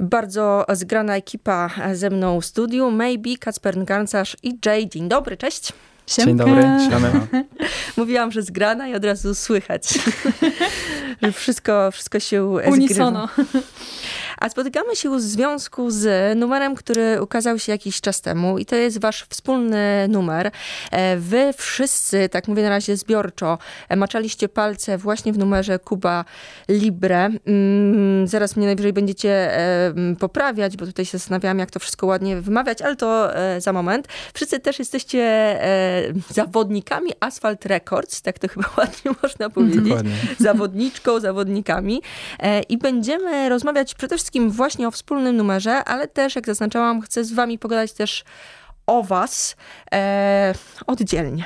Bardzo zgrana ekipa ze mną w studiu. Maybe, Kacper Garncarz i Jay. Dzień dobry, cześć. Siemka. Dzień dobry, siemka. Mówiłam, że zgrana i od razu słychać, że wszystko, wszystko się Unisono. zgrywa. A spotykamy się w związku z numerem, który ukazał się jakiś czas temu i to jest wasz wspólny numer. E, wy wszyscy, tak mówię na razie zbiorczo, e, maczaliście palce właśnie w numerze Kuba Libre. Mm, zaraz mnie najwyżej będziecie e, poprawiać, bo tutaj się zastanawiałam, jak to wszystko ładnie wymawiać, ale to za moment. Wszyscy też jesteście zawodnikami Asphalt Records, tak to chyba ładnie można powiedzieć. Dokładnie. Zawodniczką, zawodnikami. I będziemy rozmawiać przede wszystkim wszystkim właśnie o wspólnym numerze, ale też, jak zaznaczałam, chcę z wami pogadać też o was e, oddzielnie.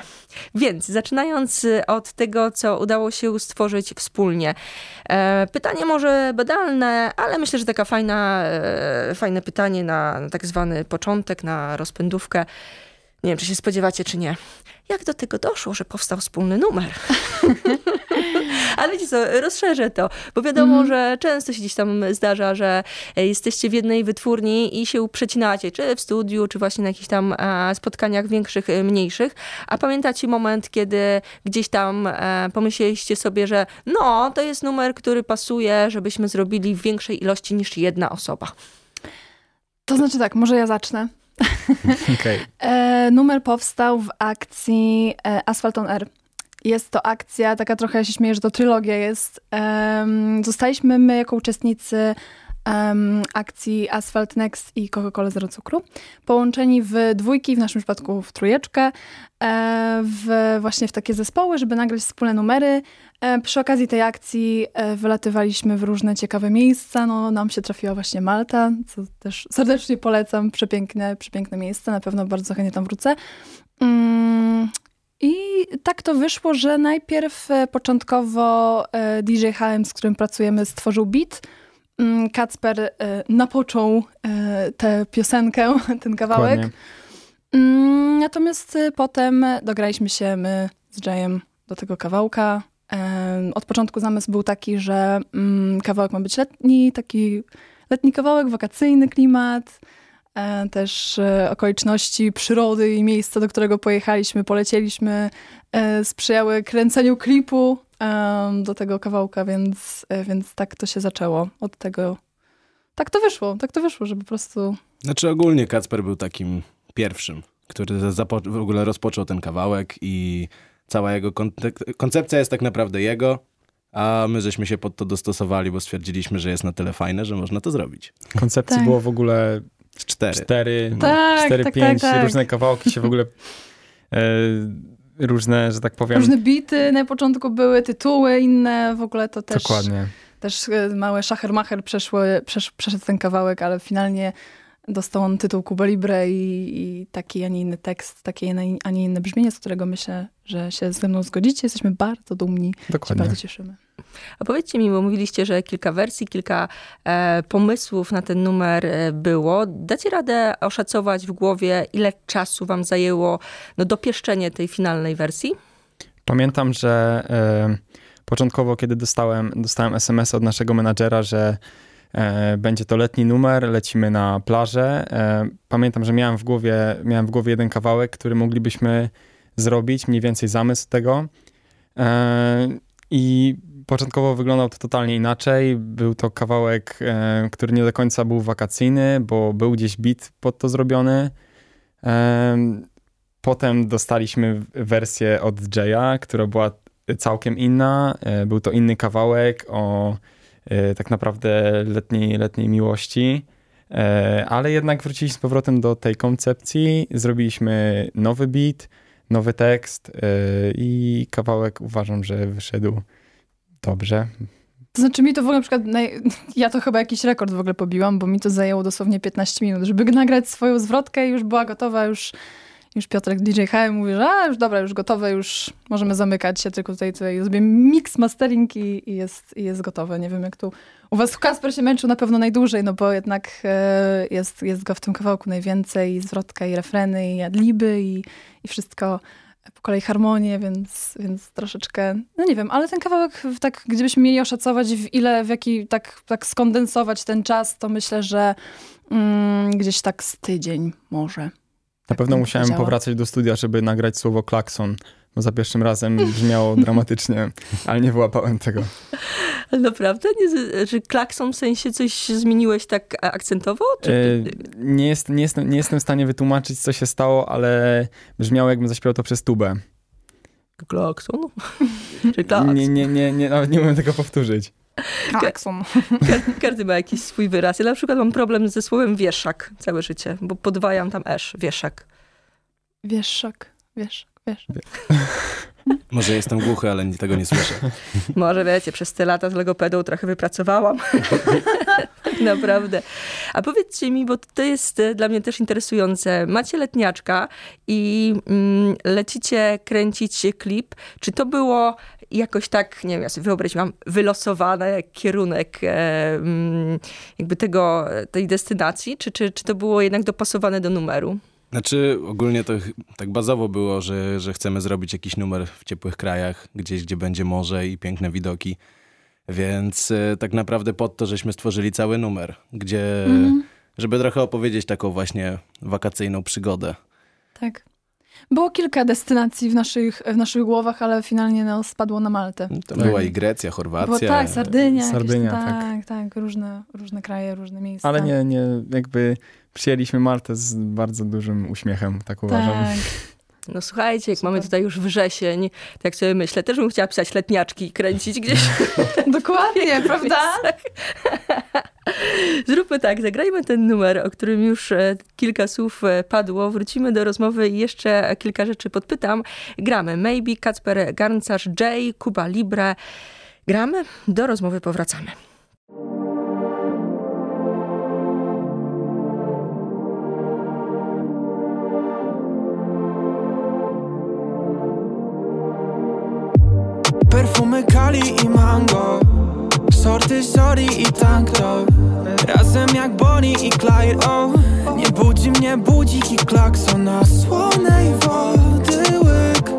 Więc zaczynając od tego, co udało się stworzyć wspólnie. E, pytanie może badalne, ale myślę, że taka fajna, e, fajne pytanie na, na tak zwany początek, na rozpędówkę. Nie wiem, czy się spodziewacie, czy nie. Jak do tego doszło, że powstał wspólny numer? Ale wiecie co, rozszerzę to, bo wiadomo, mm. że często się gdzieś tam zdarza, że jesteście w jednej wytwórni i się przecinacie, czy w studiu, czy właśnie na jakichś tam e, spotkaniach większych, e, mniejszych. A pamiętacie moment, kiedy gdzieś tam e, pomyśleliście sobie, że no, to jest numer, który pasuje, żebyśmy zrobili w większej ilości niż jedna osoba? To znaczy tak, może ja zacznę. Okay. E, numer powstał w akcji e, Asphalt on Air. Jest to akcja, taka trochę ja się śmieję, że to trylogia jest. Um, zostaliśmy my jako uczestnicy um, akcji Asphalt Next i Coca-Cola Zero Cukru, połączeni w dwójki, w naszym przypadku w trójeczkę, e, w, właśnie w takie zespoły, żeby nagrać wspólne numery. E, przy okazji tej akcji e, wylatywaliśmy w różne ciekawe miejsca. No, nam się trafiła właśnie Malta, co też serdecznie polecam. Przepiękne, przepiękne miejsce, na pewno bardzo chętnie tam wrócę. I tak to wyszło, że najpierw początkowo DJ HM, z którym pracujemy, stworzył beat, Mm, Kacper e, napoczął e, tę piosenkę, ten kawałek. Dokładnie. Mm, natomiast e, potem dograliśmy się my z Jayem do tego kawałka. Od początku zamysł był taki, że mm, kawałek ma być letni, taki letni kawałek, wakacyjny klimat. Też okoliczności przyrody i miejsca, do którego pojechaliśmy, polecieliśmy, sprzyjały kręceniu klipu do tego kawałka, więc, e, więc tak to się zaczęło. Od tego. Tak to wyszło, tak to wyszło, że po prostu. Znaczy ogólnie Kacper był takim pierwszym, który w ogóle rozpoczął ten kawałek i cała jego koncepcja jest tak naprawdę jego, a my żeśmy się pod to dostosowali, bo stwierdziliśmy, że jest na tyle fajne, że można to zrobić. Koncepcji tak. było w ogóle cztery. Cztery, no, tak, cztery tak, pięć, tak, tak. różne kawałki się w ogóle e, różne, że tak powiem. Różne bity na początku były, tytuły inne, w ogóle to też. Dokładnie. Też e, małe szachermacher przeszły, przesz, przeszedł ten kawałek, ale finalnie dostał on tytuł Cuba Libre i, i taki, a nie inny tekst, takie, a nie inne brzmienie, z którego myślę, że się ze mną zgodzicie. Jesteśmy bardzo dumni. Dokładnie. Się bardzo cieszymy. A powiedzcie mi, bo mówiliście, że kilka wersji, kilka e, pomysłów na ten numer e, było. Dacie radę oszacować w głowie, ile czasu wam zajęło no, dopieszczenie tej finalnej wersji? Pamiętam, że e, początkowo, kiedy dostałem, dostałem SMS od naszego menadżera, że będzie to letni numer, lecimy na plażę. E, pamiętam, że miałem w, głowie, miałem w głowie jeden kawałek, który moglibyśmy zrobić, mniej więcej zamysł tego. E, I początkowo wyglądał to totalnie inaczej. Był to kawałek, e, który nie do końca był wakacyjny, bo był gdzieś bit pod to zrobiony. E, potem dostaliśmy wersję od Jaya, która była całkiem inna. E, był to inny kawałek o e, tak naprawdę letniej, letniej miłości. E, ale jednak wróciliśmy z powrotem do tej koncepcji. Zrobiliśmy nowy beat, nowy tekst e, i kawałek uważam, że wyszedł Dobrze. To znaczy mi to w ogóle na przykład, ja to chyba jakiś rekord w ogóle pobiłam, bo mi to zajęło dosłownie 15 minut, żeby nagrać swoją zwrotkę i już była gotowa, już, już Piotrek DJ HM mówi, że a, już dobra, już gotowe, już możemy zamykać się, tylko tutaj, tutaj zrobię mix, mastering i, i, jest, i jest gotowe. Nie wiem jak tu, u was Kasper się męczył na pewno najdłużej, no bo jednak e, jest, jest go w tym kawałku najwięcej, i zwrotka, i refreny, i adliby, i, i wszystko po kolei harmonię, więc, więc troszeczkę, no nie wiem, ale ten kawałek, tak gdybyśmy mieli oszacować w ile, w jaki, tak, tak skondensować ten czas, to myślę, że mm, gdzieś tak z tydzień może. Na tak pewno musiałem powracać do studia, żeby nagrać słowo klakson, bo za pierwszym razem brzmiało dramatycznie, ale nie wyłapałem tego. Naprawdę? Nie, że klakson w sensie coś zmieniłeś tak akcentowo? Czy... E, nie, jest, nie, jestem, nie jestem w stanie wytłumaczyć, co się stało, ale brzmiało, jakbym zaśpiewał to przez tubę. Klakson? Czy klakson? Nie, nie, nie, nie, nawet nie umiem tego powtórzyć. Klakson. Każdy, każdy ma jakiś swój wyraz. Ja na przykład mam problem ze słowem wieszak całe życie, bo podwajam tam esz, wieszak. Wieszak, wieszak, wieszak. Może jestem głuchy, ale tego nie słyszę. Może wiecie, przez te lata z logopedą trochę wypracowałam. Naprawdę. A powiedzcie mi, bo to jest e, dla mnie też interesujące. Macie letniaczka i mm, lecicie kręcić klip. Czy to było jakoś tak, nie wiem, ja sobie wyobraziłam, wylosowane kierunek e, mm, jakby tego, tej destynacji? Czy, czy, czy to było jednak dopasowane do numeru? Znaczy ogólnie to tak bazowo było, że, że chcemy zrobić jakiś numer w ciepłych krajach, gdzieś gdzie będzie morze i piękne widoki. Więc e, tak naprawdę pod to, żeśmy stworzyli cały numer, gdzie, mm. żeby trochę opowiedzieć taką właśnie wakacyjną przygodę. Tak. Było kilka destynacji w naszych, w naszych głowach, ale finalnie no, spadło na Maltę. To tak. była i Grecja, Chorwacja. Było, tak, Sardynia. Sardynia, jakieś, tak. tak, tak, różne, różne kraje, różne miejsca. Ale nie, nie, jakby przyjęliśmy Maltę z bardzo dużym uśmiechem, tak uważam. Tak. No słuchajcie, jak Super. mamy tutaj już wrzesień, tak jak sobie myślę, też bym chciała pisać letniaczki i kręcić gdzieś. Dokładnie, prawda? Zróbmy tak, zagrajmy ten numer, o którym już e, kilka słów e, padło. Wrócimy do rozmowy i jeszcze kilka rzeczy podpytam. Gramy Maybe, Kacper Garncarz, Jay, Kuba Libre. Gramy, do rozmowy powracamy. Perfumy Kali i mango. Sorty sorry i tank top Razem jak Bonnie i Clyde, oh. Nie budzi mnie budzik i klakson Na słonej wody łyk.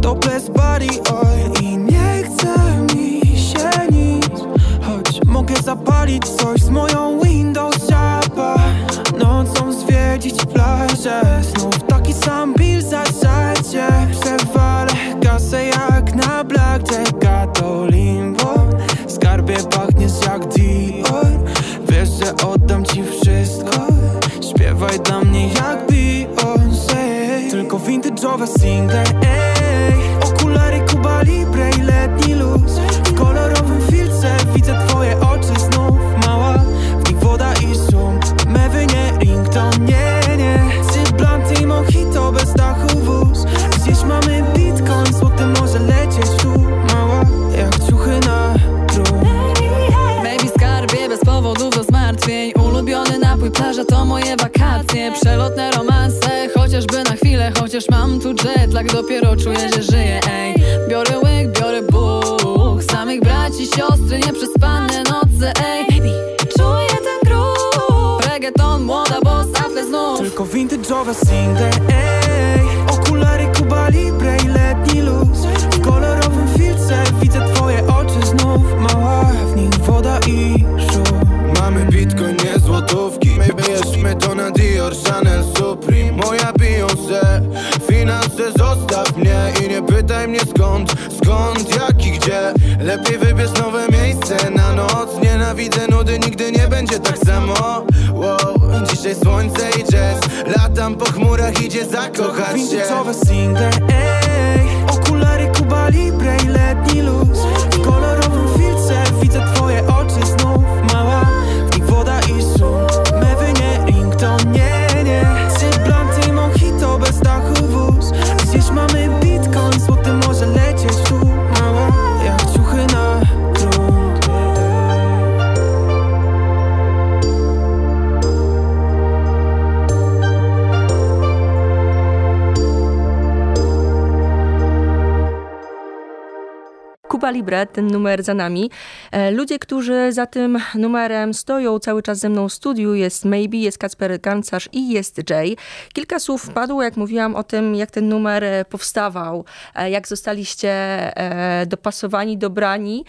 Topless body oil I nie chce mi się nic. Choć mogę zapalić coś z moją Windows wow. Dzisiaj słońce i jazz. Latam po chmurach, idzie zakochać się. Vintage'owe single, ey Okulary Kuba Libre i letni luz Kuba Libre, ten numer za nami. E, ludzie, którzy za tym numerem stoją cały czas ze mną w studiu, jest Maybe, jest Kacper Gancarz i jest Jay. Kilka słów padło, jak mówiłam o tym, jak ten numer e, powstawał, e, jak zostaliście dopasowani, dobrani,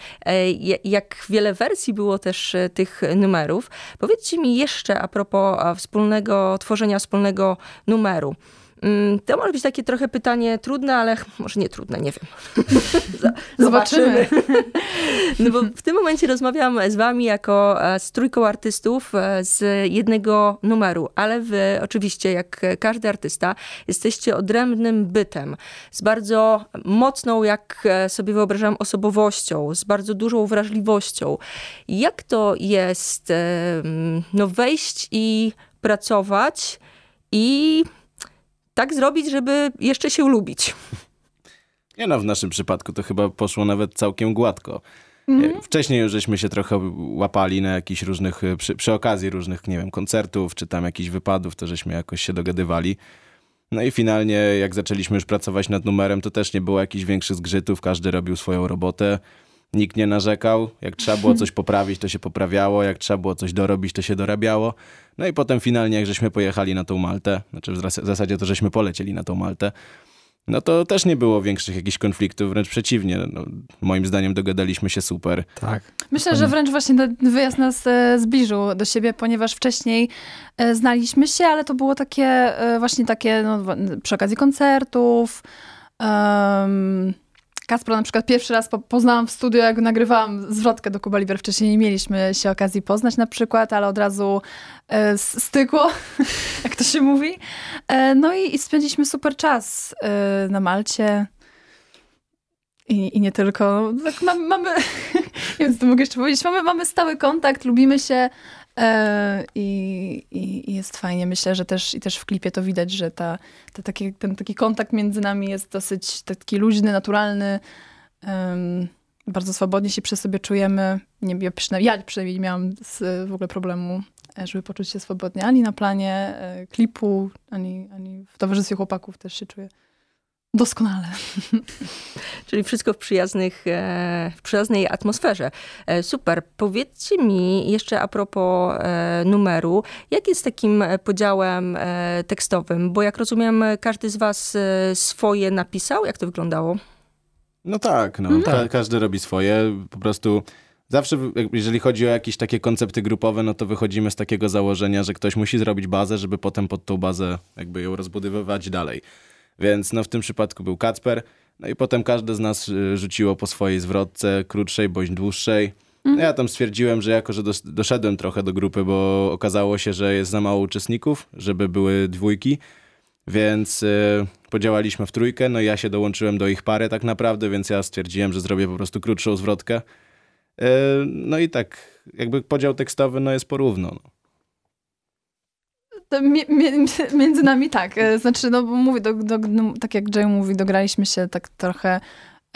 jak wiele wersji było też tych numerów. Powiedzcie mi jeszcze a propos wspólnego tworzenia wspólnego numeru. Mm, to może być takie trochę pytanie trudne, ale może nie trudne, nie wiem. Zobaczymy. No bo w tym momencie rozmawiam z wami jako e, z trójką artystów e, z jednego numeru, ale wy oczywiście, jak każdy artysta, jesteście odrębnym bytem, z bardzo mocną, jak e, sobie wyobrażam, osobowością, z bardzo dużą wrażliwością. Jak to jest no, wejść i pracować i tak zrobić, żeby jeszcze się lubić. Nie no, w naszym przypadku to chyba poszło nawet całkiem gładko. Mhm. Wcześniej już żeśmy się trochę łapali na jakichś różnych, e, przy, przy, okazji różnych, nie wiem, koncertów, czy tam jakichś wypadów, to żeśmy jakoś się dogadywali. No i finalnie, jak zaczęliśmy już pracować nad numerem, to też nie było jakichś większych zgrzytów, każdy robił swoją robotę. Nikt nie narzekał. Jak trzeba było coś poprawić, to się poprawiało. Jak trzeba było coś dorobić, to się dorabiało. No i potem finalnie, jak żeśmy pojechali na tą Maltę, znaczy w zasadzie to żeśmy polecieli na tą Maltę, no to też nie było większych jakichś konfliktów, wręcz przeciwnie. No, moim zdaniem dogadaliśmy się super. Tak. Myślę, że wręcz właśnie ten wyjazd nas e, zbliżył do siebie, ponieważ wcześniej e, znaliśmy się, ale to było takie e, właśnie takie no, przy okazji koncertów. Um, Kaspra na przykład pierwszy raz poznałam w studiu, jak nagrywałam zwrotkę do Kuba Liber. Wcześniej nie mieliśmy się okazji poznać na przykład, ale od razu e, stykło, jak to się mówi. E, no i, i spędziliśmy super czas e, na Malcie. I, I, nie tylko. Tak mamy, nie wiem, co to mogę jeszcze powiedzieć. Mamy, mamy stały kontakt, lubimy się. E, I, i, jest fajnie. Myślę, że też i też w klipie to widać, że ta, ta taki, ten taki kontakt między nami jest dosyć taki luźny, naturalny. Bardzo swobodnie się przez sobie czujemy. Nie, ja, przynajmniej, ja przynajmniej nie miałam z, w ogóle problemu, e, żeby poczuć się swobodnie. Ani na planie e, klipu, ani, ani w towarzystwie chłopaków też się czuję Doskonale. Czyli wszystko w, przyjaznych, e, w przyjaznej atmosferze. E, super. Powiedzcie mi jeszcze a propos e, numeru, jak jest takim podziałem tekstowym? Bo jak rozumiem, każdy z was swoje napisał. Jak to wyglądało? No tak, no. Mhm. Ka każdy robi swoje. Po prostu zawsze, jeżeli chodzi o jakieś takie koncepty grupowe, no to wychodzimy z takiego założenia, że ktoś musi zrobić bazę, żeby potem pod tą bazę jakby ją rozbudowywać dalej. Więc no w tym przypadku był Kacper. No i potem każdy z nas y, rzuciło po swojej zwrotce, krótszej bądź dłuższej. No ja tam stwierdziłem, że jako, że doszedłem trochę do grupy, bo okazało się, że jest za mało uczestników, żeby były dwójki, więc y, podziałaliśmy w trójkę, no i ja się dołączyłem do ich pary tak naprawdę, więc ja stwierdziłem, że zrobię po prostu krótszą zwrotkę. Y, no i tak, jakby podział tekstowy no jest porówno. No między nami tak. E, znaczy, no mówię, do, do, no, tak jak Jay mówi, dograliśmy się tak trochę.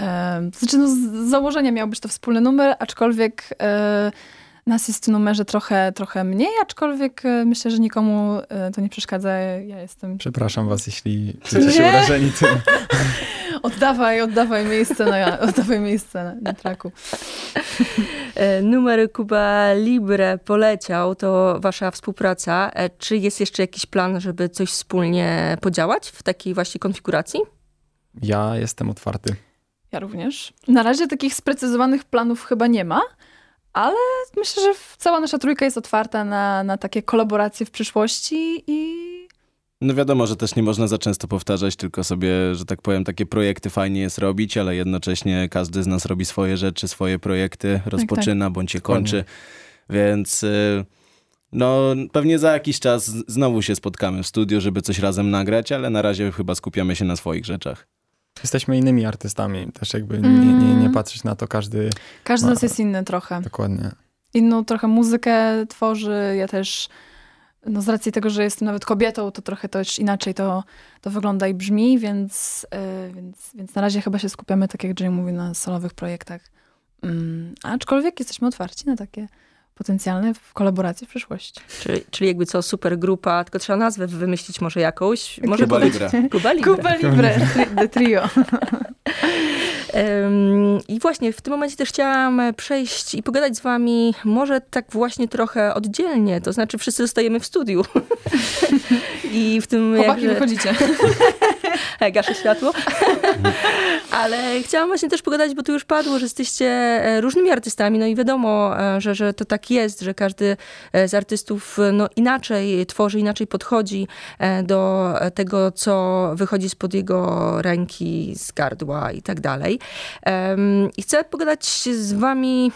E, znaczy, no, z założenia miał być to wspólny numer, aczkolwiek e, nas jest w numerze trochę, trochę mniej, aczkolwiek e, myślę, że nikomu e, to nie przeszkadza. Ja jestem. Przepraszam was, jeśli czujecie się urażeni tym. oddawaj, oddawaj miejsce na, oddawaj miejsce na, na traku. E, numer Kuba Libre poleciał, to wasza współpraca. Czy jest jeszcze jakiś plan, żeby coś wspólnie podziałać w takiej właśnie konfiguracji? Ja jestem otwarty. Ja również. Na razie takich sprecyzowanych planów chyba nie ma. Ale myślę, że cała nasza trójka jest otwarta na, na takie kolaboracje w przyszłości i. No wiadomo, że też nie można za często powtarzać, tylko sobie, że tak powiem, takie projekty fajnie jest robić, ale jednocześnie każdy z nas robi swoje rzeczy, swoje projekty, rozpoczyna tak, tak. bądź je kończy. Więc y, no pewnie za jakiś czas znowu się spotkamy w studiu, żeby coś razem nagrać, ale na razie chyba skupiamy się na swoich rzeczach. Jesteśmy innymi artystami, też jakby mm. nie, nie, nie mm. patrzeć na to, każdy... Każdy z nas jest inny trochę. Dokładnie. Inną trochę muzykę tworzy, ja też, no z racji tego, że jestem nawet kobietą, to trochę też inaczej to, to wygląda i brzmi, więc, yy, więc, więc na razie chyba się skupiamy, tak jak Jay mówi, na solowych projektach. Mm, aczkolwiek jesteśmy otwarci na takie potencjalne w kolaboracji w przyszłości. Czyli, czyli jakby co, super grupa, tylko trzeba nazwę wymyślić może jakąś. Może Kuba Libre. Kuba Libre. Kuba Libre, The Trio. I właśnie w tym momencie też chciałam przejść i pogadać z wami może tak właśnie trochę oddzielnie, to znaczy wszyscy zostajemy w studiu. I w tym Chłopaki jakże... wychodzicie. Gaszę światło. Ale chciałam właśnie też pogadać, bo tu już padło, że jesteście e, różnymi artystami, no i wiadomo, e, że, że to tak jest, że każdy e, z artystów no, inaczej tworzy, inaczej podchodzi do tego, co wychodzi spod jego ręki, z gardła i tak dalej. I chcę pogadać z wami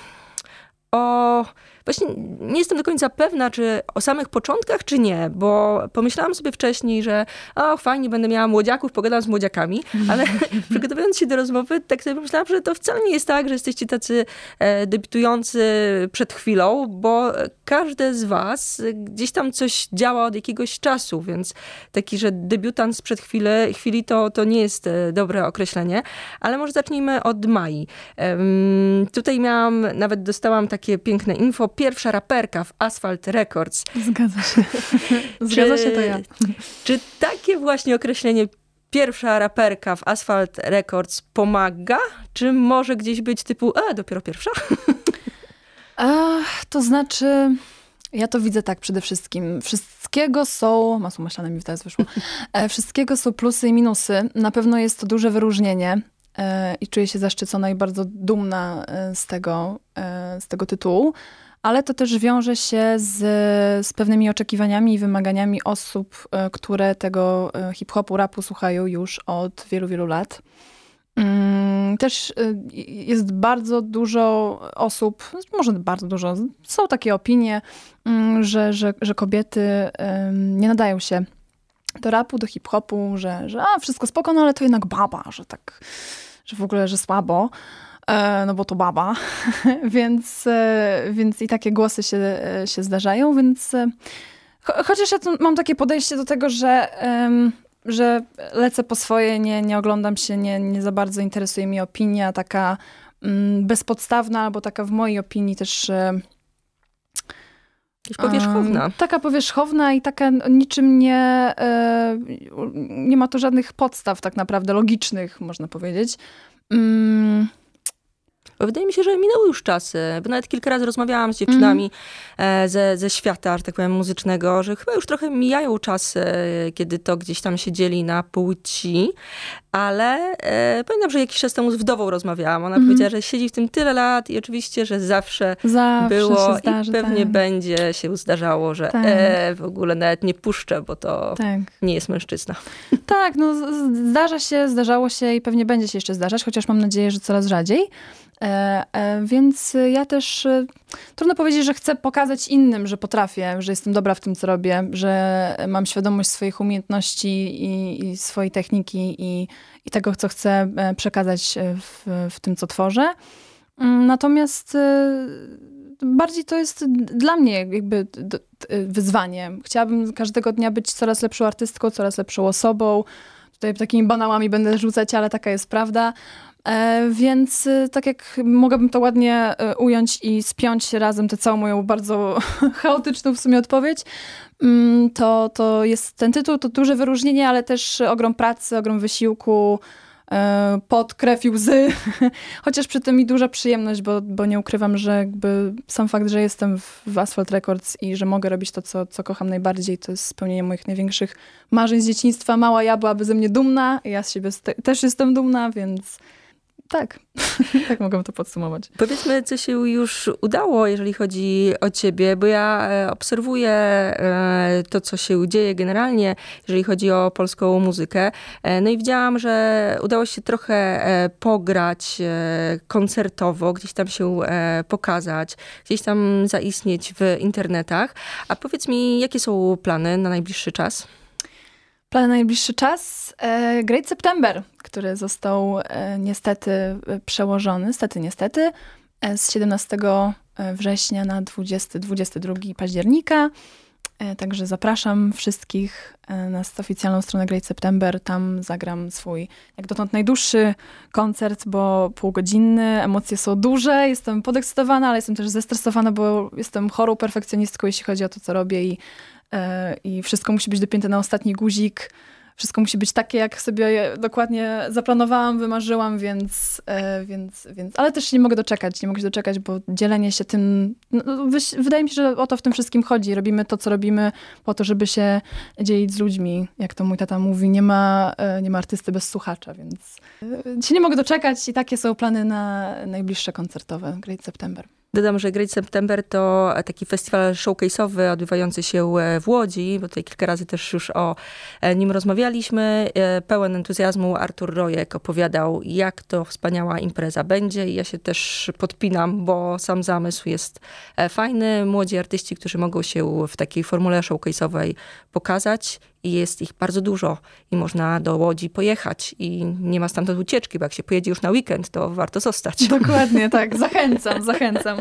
o Właśnie nie jestem do końca pewna, czy o samych początkach, czy nie, bo pomyślałam sobie wcześniej, że o, fajnie, będę miała młodziaków, pogadam z młodziakami, ale przygotowując się do rozmowy, tak sobie pomyślałam, że to wcale nie jest tak, że jesteście tacy e, debiutujący przed chwilą, bo każde z was gdzieś tam coś działa od jakiegoś czasu, więc taki, że debiutant sprzed chwili, chwili to, to nie jest e, dobre określenie, ale może zacznijmy od Mai. Tutaj miałam, nawet dostałam takie piękne info, pierwsza raperka w Asphalt Records. Zgadza się. Zgadza się to ja. Czy takie właśnie określenie pierwsza raperka w Asphalt Records pomaga? Czy może gdzieś być typu, e, dopiero pierwsza? to znaczy, ja to widzę tak przede wszystkim. Wszystkiego są, masło maślane mi teraz wyszło, e, wszystkiego są plusy i minusy. Na pewno jest to duże wyróżnienie e, i czuję się zaszczycona i bardzo dumna e, z tego, z tego tytułu ale to też wiąże się z, z pewnymi oczekiwaniami i wymaganiami osób, e, które tego e, hip-hopu, rapu słuchają już od wielu, wielu lat. Mm, też e, jest bardzo dużo osób, może bardzo dużo, są takie opinie, mm, że, że, że kobiety nie nadają się do rapu, do hip-hopu, że, że a, wszystko spoko, no ale to jednak baba, że tak, że w ogóle, że słabo. E, no bo to baba, więc, e, więc i takie głosy się, e, się zdarzają, więc chociaż ja mam takie podejście do tego, że, że lecę po swoje, nie, nie oglądam się, nie, nie za bardzo interesuje mnie opinia taka mm, bezpodstawna, albo taka w mojej opinii też powierzchowna. Um, taka powierzchowna i taka niczym nie, nie ma tu żadnych podstaw tak naprawdę logicznych, można powiedzieć. Um, wydaje mi się, że minęły już czasy. Bo nawet kilka razy rozmawiałam z dziewczynami mm. ze, ze świata, że tak powiem, muzycznego, że chyba już trochę mijają czasy, kiedy to gdzieś tam się dzieli na płci. Ale e, pamiętam, że jakiś czas temu z wdową rozmawiałam. Ona mm. powiedziała, że siedzi w tym tyle lat i oczywiście, że zawsze, zawsze było zdarzy, i pewnie tak. będzie się zdarzało, że tak. e, w ogóle nawet nie puszczę, bo to tak. nie jest mężczyzna. Tak, no zdarza się, zdarzało się i pewnie będzie się jeszcze zdarzać, chociaż mam nadzieję, że coraz rzadziej. E, e, więc ja też e, trudno powiedzieć, że chcę pokazać innym, że potrafię, że jestem dobra w tym, co robię, że mam świadomość swoich umiejętności i, i swojej techniki i, i, tego, co chcę przekazać w, w tym, co tworzę. Mm, natomiast bardziej to jest dla mnie jakby wyzwanie. Chciałabym każdego dnia być coraz lepszą artystką, coraz lepszą osobą. Tutaj takimi banałami będę rzucać, ale taka jest prawda. E, więc y, tak jak mogłabym to ładnie y, ująć i spiąć razem tę całą moją bardzo chaotyczną w sumie odpowiedź, mm, to, to jest ten tytuł, to duże wyróżnienie, ale też ogrom pracy, ogrom wysiłku, e, pod krew i łzy, chociaż przy tym i duża przyjemność, bo, bo nie ukrywam, że jakby sam fakt, że jestem w, w Asphalt Records i że mogę robić to, co, co kocham najbardziej, to jest spełnienie moich największych marzeń z dzieciństwa. Mała ja byłaby ze mnie dumna, ja z siebie też jestem dumna, więc tak, tak mogę to podsumować. Powiedzmy, co się już udało, jeżeli chodzi o ciebie, bo ja e, obserwuję e, to, co się dzieje generalnie, jeżeli chodzi o polską muzykę. E, no i widziałam, że udało się trochę pograć koncertowo, gdzieś tam się pokazać, gdzieś tam zaistnieć w internetach. A powiedz mi, jakie są plany na najbliższy czas? Plan na najbliższy czas? E, Great September, który został e, niestety e, przełożony, niestety, niestety, z 17 września na 20, 22 października. Także zapraszam wszystkich na oficjalną stronę Great September. Tam zagram swój, jak dotąd, najdłuższy koncert, bo półgodzinny. Emocje są duże, jestem podekscytowana, ale jestem też zestresowana, bo jestem chorą perfekcjonistką, jeśli chodzi o to, co robię i i wszystko musi być dopięte na ostatni guzik. wszystko musi być takie, jak sobie dokładnie zaplanowałam, wymarzyłam, więc, e, więc, więc ale też nie mogę doczekać, nie mogę się doczekać, bo dzielenie się tym, no, wydaje mi się, że o to w tym wszystkim chodzi. Robimy to, co robimy po to, żeby się dzielić z ludźmi. Jak to mój tata mówi, nie ma, e, nie ma artysty bez słuchacza, więc e, się nie mogę doczekać i takie są plany na najbliższe koncertowe Great September. Dodam, że Great September to taki festiwal showcase'owy odbywający się w Łodzi, bo tutaj kilka razy też już o e, nim rozmawialiśmy. E, pełen entuzjazmu Artur Rojek opowiadał, jak to wspaniała impreza będzie i ja się też podpinam, bo sam zamysł jest e, fajny. Młodzi artyści, którzy mogą się w takiej formule showcase'owej pokazać i jest ich bardzo dużo i można do Łodzi pojechać i nie ma stamtąd ucieczki, bo jak się pojedzie już na weekend, to warto zostać. Dokładnie, tak. Zachęcam, zachęcam.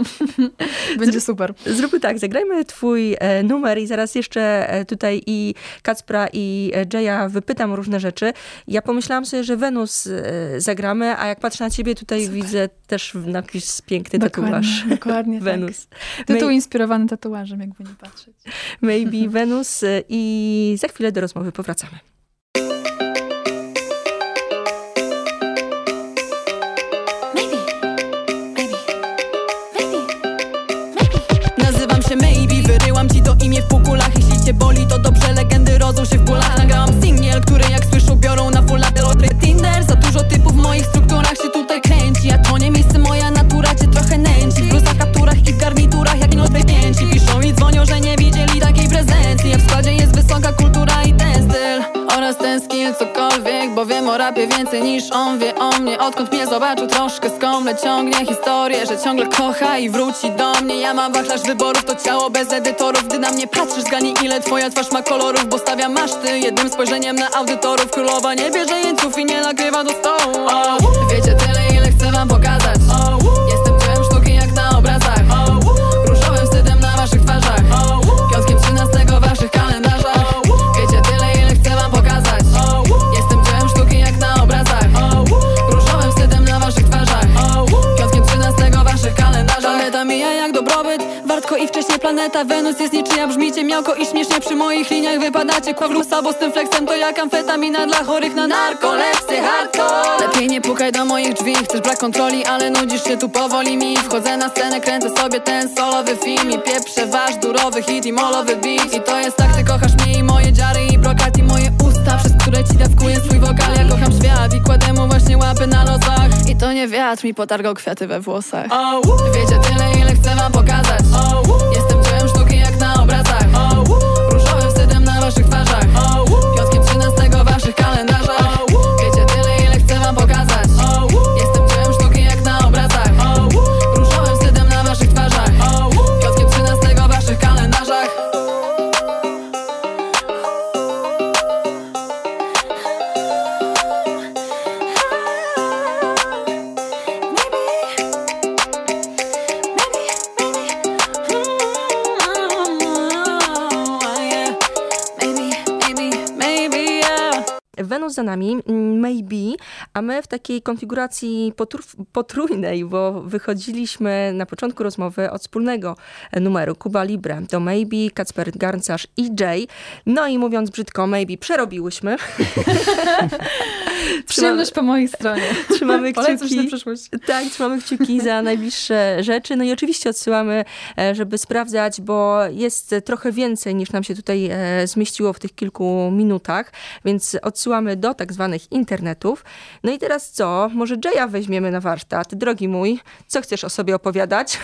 Będzie super. Zróbmy tak, zagrajmy twój e, numer i zaraz jeszcze e, tutaj i Kacpra i e, Jaya wypytam różne rzeczy. Ja pomyślałam sobie, że Wenus zagramy, a jak patrzę na ciebie, tutaj super. widzę też napis piękny dokładnie, tatuaż. Dokładnie, Wenus. Tak. Tytuł May... inspirowany tatuażem, jakby nie patrzeć. Maybe Wenus i za chwilę do rozmowy powracamy. Rapie więcej niż on wie o mnie. Odkąd mnie zobaczył troszkę skomle Ciągnie historię, że ciągle kocha i wróci do mnie. Ja mam wachlarz wyborów, to ciało bez edytorów. Gdy na mnie patrzysz, zgani ile twoja twarz ma kolorów Bo stawia maszty jednym spojrzeniem na audytorów. Królowa nie bierze jeńców i nie nagrywa do stołu. Oh. Wiecie Wcześniej planeta Wenus jest niczyja Brzmicie miałko i śmiesznie. Przy moich liniach Wypadacie kwawlusa, bo z tym flexem to jak amfetamina Dla chorych na narkolepsy hardcore. Lepiej nie pukaj do moich drzwi Chcesz brak kontroli, ale nudzisz się tu powoli. Mi Wchodzę na scenę, kręcę sobie ten solowy film I pieprzę wasz durowy hit i molowy beat. I to jest tak, ty kochasz mnie i moje dziary i brokat I moje usta, przez które ci dawkuję swój wokal. Ja kocham świat i kładę mu właśnie łapy na losach to nie wiatr mi potargał kwiaty we włosach. Wiecie tyle, ile chcę wam pokazać. Jestem dziełem sztuki za nami, mm, maybe, a my w takiej konfiguracji potrójnej, bo wychodziliśmy na początku rozmowy od wspólnego numeru Kuba Libre, to maybe, Kacper Garncarz i Jay. No i mówiąc brzydko, maybe przerobiłyśmy. Przyjemność po mojej stronie. Trzymamy kciuki. na przyszłość. Tak, trzymamy kciuki za najbliższe rzeczy. No i oczywiście odsyłamy, e, żeby sprawdzać, bo jest trochę więcej niż nam się tutaj e, zmieściło w tych kilku minutach, więc odsyłamy do tak zwanych internetów. No i teraz co? Może Jaya weźmiemy na warsztat. Drogi mój, co chcesz o sobie opowiadać?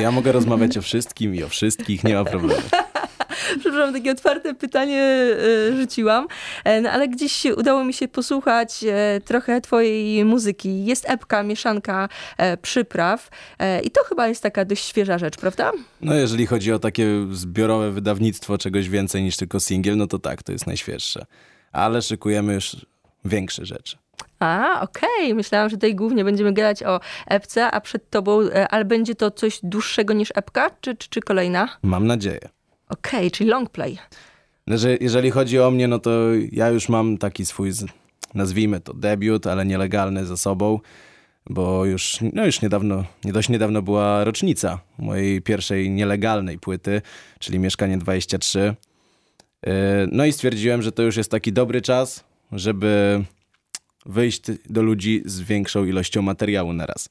Ja mogę rozmawiać o wszystkim i o wszystkich, nie ma problemu. Przepraszam, takie otwarte pytanie e, rzuciłam, e, no, ale gdzieś udało mi się posłuchać e, trochę twojej muzyki. Jest epka, mieszanka przypraw i to chyba jest taka dość świeża rzecz, prawda? No jeżeli chodzi o takie zbiorowe wydawnictwo czegoś więcej niż tylko singiel, no to tak, to jest najświeższe. Ale szykujemy już większe rzeczy. A, okej. Okay. Myślałam, że tutaj głównie będziemy gadać o epce, a przed tobą, ale będzie to coś dłuższego niż epka, czy, czy, czy kolejna? Mam nadzieję. Okej, okay, czyli long play. No, że jeżeli chodzi o mnie, no to ja już mam taki swój, nazwijmy to debiut, ale nielegalny za sobą, bo już, no już niedawno, nie dość niedawno była rocznica mojej pierwszej nielegalnej płyty, czyli Mieszkanie 23. No i stwierdziłem, że to już jest taki dobry czas, żeby wyjść do ludzi z większą ilością materiału na raz.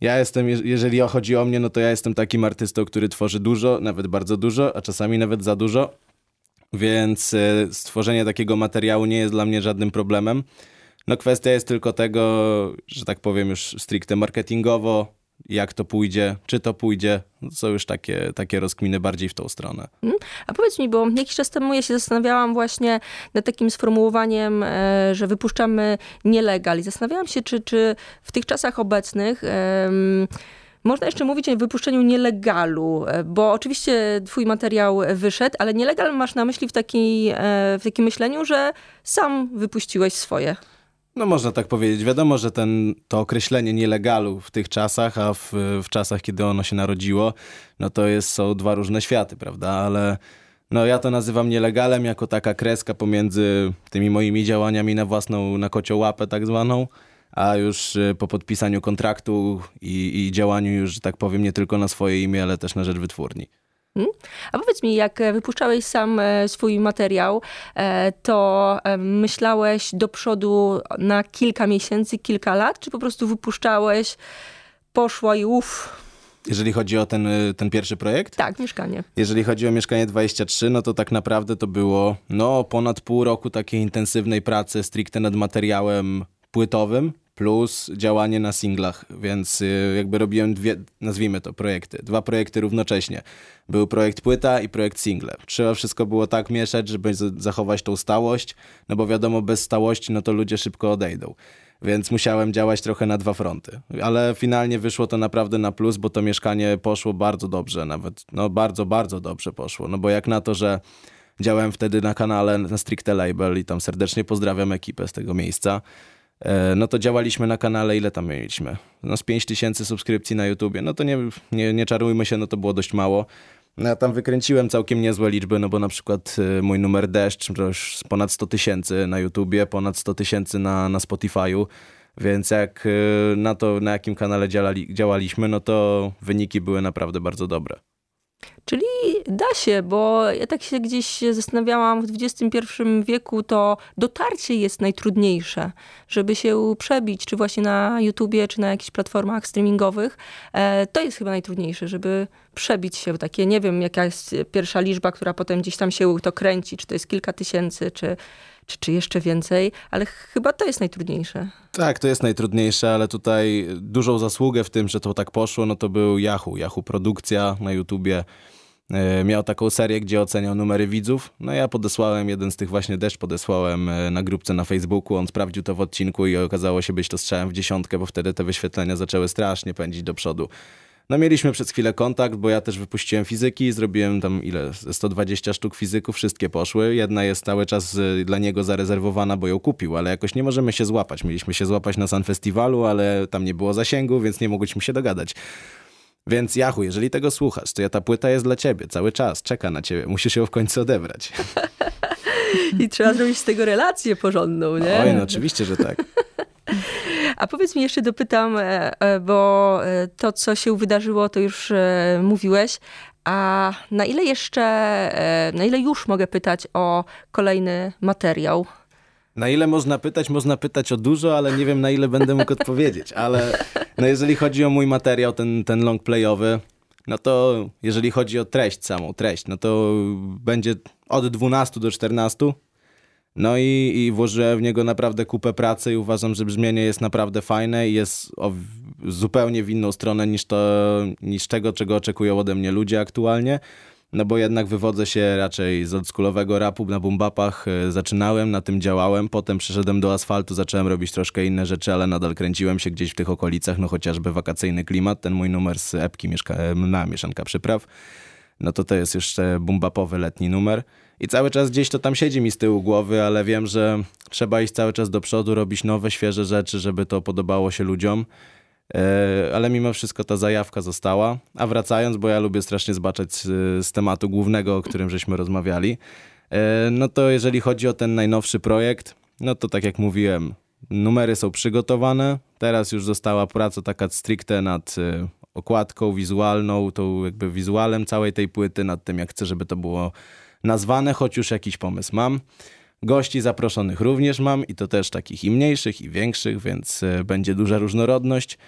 Ja jestem, jeżeli chodzi o mnie, no to ja jestem takim artystą, który tworzy dużo, nawet bardzo dużo, a czasami nawet za dużo. Więc stworzenie takiego materiału nie jest dla mnie żadnym problemem. No kwestia jest tylko tego, że tak powiem już stricte marketingowo, jak to pójdzie, czy to pójdzie, są już takie, takie rozkminy bardziej w tą stronę. Mhm. A powiedz mi, bo jakiś czas temu ja się zastanawiałam właśnie nad takim sformułowaniem, e, że wypuszczamy nielegal i zastanawiałam się, czy, czy w tych czasach obecnych um, można jeszcze mówić o wypuszczeniu nielegalu, e, bo oczywiście twój materiał wyszedł, ale nielegal masz na myśli w, takiej, e, w takim myśleniu, że sam wypuściłeś swoje. No można tak powiedzieć. Wiadomo, że ten, to określenie nielegalu w tych czasach, a w, w czasach, kiedy ono się narodziło, no to jest, są dwa różne światy, prawda? Ale no ja to nazywam nielegalem jako taka kreska pomiędzy tymi moimi działaniami na własną, na kocią łapę tak zwaną, a już y, po podpisaniu kontraktu i, i działaniu już, tak powiem, nie tylko na swoje imię, ale też na rzecz wytwórni. Hmm? A powiedz mi, jak e, wypuszczałeś sam e, swój materiał, e, to myślałeś do przodu na kilka miesięcy, kilka lat, czy po prostu wypuszczałeś, poszło i uff, jeżeli chodzi o ten, ten pierwszy projekt? Tak, mieszkanie. Jeżeli chodzi o mieszkanie 23, no to tak naprawdę to było no, ponad pół roku takiej intensywnej pracy stricte nad materiałem płytowym plus działanie na singlach, więc y, jakby robiłem dwie, nazwijmy to, projekty. Dwa projekty równocześnie. Był projekt płyta i projekt single. Trzeba wszystko było tak mieszać, żeby zachować tą stałość, no bo wiadomo, bez stałości, no to ludzie szybko odejdą. Więc musiałem działać trochę na dwa fronty. Ale finalnie wyszło to naprawdę na plus, bo to mieszkanie poszło bardzo dobrze, nawet no bardzo, bardzo dobrze poszło. No bo jak na to, że działałem wtedy na kanale na Stricte Label i tam serdecznie pozdrawiam ekipę z tego miejsca. E, no to działaliśmy na kanale, ile tam mieliśmy? No z 5 tysięcy subskrypcji na YouTubie, no to nie, nie, nie czarujmy się, no to było dość mało. No ja tam wykręciłem całkiem niezłe liczby, no bo na przykład e, mój numer Deszcz to już ponad 100 tysięcy na YouTubie, ponad 100 tysięcy na, na Spotify'u, więc jak e, na to, na jakim kanale działali, działaliśmy, no to wyniki były naprawdę bardzo dobre. Czyli da się, bo ja tak się gdzieś zastanawiałam, w XXI wieku to dotarcie jest najtrudniejsze, żeby się przebić, czy właśnie na YouTubie, czy na jakichś platformach streamingowych. E, to jest chyba najtrudniejsze, żeby przebić się, takie nie wiem, jaka jest pierwsza liczba, która potem gdzieś tam się to kręci, czy to jest kilka tysięcy, czy, czy, czy jeszcze więcej, ale chyba to jest najtrudniejsze. Tak, to jest najtrudniejsze, ale tutaj dużą zasługę w tym, że to tak poszło, no to był Yahoo, Yahoo Produkcja na YouTubie. E, miał taką serię, gdzie oceniał numery widzów. No ja podesłałem jeden z tych właśnie deszcz, podesłałem e, na grupce na Facebooku. On sprawdził to w odcinku i okazało się być to strzałem w dziesiątkę, bo wtedy te wyświetlenia zaczęły strasznie pędzić do przodu. No mieliśmy przez chwilę kontakt, bo ja też wypuściłem fizyki, zrobiłem tam ile, 120 sztuk fizyków, wszystkie poszły. Jedna jest cały czas y, dla niego zarezerwowana, bo ją kupił, ale jakoś nie możemy się złapać. Mieliśmy się złapać na San Festiwalu, ale tam nie było zasięgu, więc nie mogliśmy się dogadać. Więc Jachu, jeżeli tego słuchasz, to ja ta płyta jest dla ciebie cały czas, czeka na ciebie, musisz ją w końcu odebrać. I trzeba zrobić z tego relację porządną, nie? Oj, no oczywiście, że tak. A powiedz mi jeszcze, dopytam, e, e, bo e, to, co się wydarzyło, to już mówiłeś. A na ile jeszcze, na ile już mogę pytać o kolejny materiał? Na ile można pytać? Można pytać o dużo, ale nie wiem na ile będę mógł odpowiedzieć. Ale no jeżeli chodzi o mój materiał, ten, ten long playowy, no to jeżeli chodzi o treść, samą treść, no to będzie od 12 do 14 no i, i włożyłem w niego naprawdę kupę pracy i uważam, że brzmienie jest naprawdę fajne i jest o, zupełnie w inną stronę niż, to, niż tego, czego oczekują ode mnie ludzie aktualnie. No bo jednak wywodzę się raczej z oldschoolowego rapu na bumbapach. E, zaczynałem, na tym działałem, potem przeszedłem do asfaltu, zacząłem robić troszkę inne rzeczy, ale nadal kręciłem się gdzieś w tych okolicach, no chociażby wakacyjny klimat, ten mój numer z epki mieszka na mieszanka przypraw. No to to jest jeszcze bumbapowy letni numer. I cały czas gdzieś to tam siedzi mi z tyłu głowy, ale wiem, że trzeba iść cały czas do przodu, robić nowe, świeże rzeczy, żeby to podobało się ludziom. E, ale mimo wszystko ta zajawka została. A wracając, bo ja lubię strasznie zbaczać z, tematu głównego, o którym żeśmy rozmawiali, e, no to jeżeli chodzi o ten najnowszy projekt, no to tak jak mówiłem, numery są przygotowane. Teraz już została praca taka stricte nad e, okładką wizualną, tą jakby wizualem całej tej płyty, nad tym jak chcę, żeby to było nazwane, choć już jakiś pomysł mam. Gości zaproszonych również mam i to też takich i mniejszych, i większych, więc e, będzie duża różnorodność.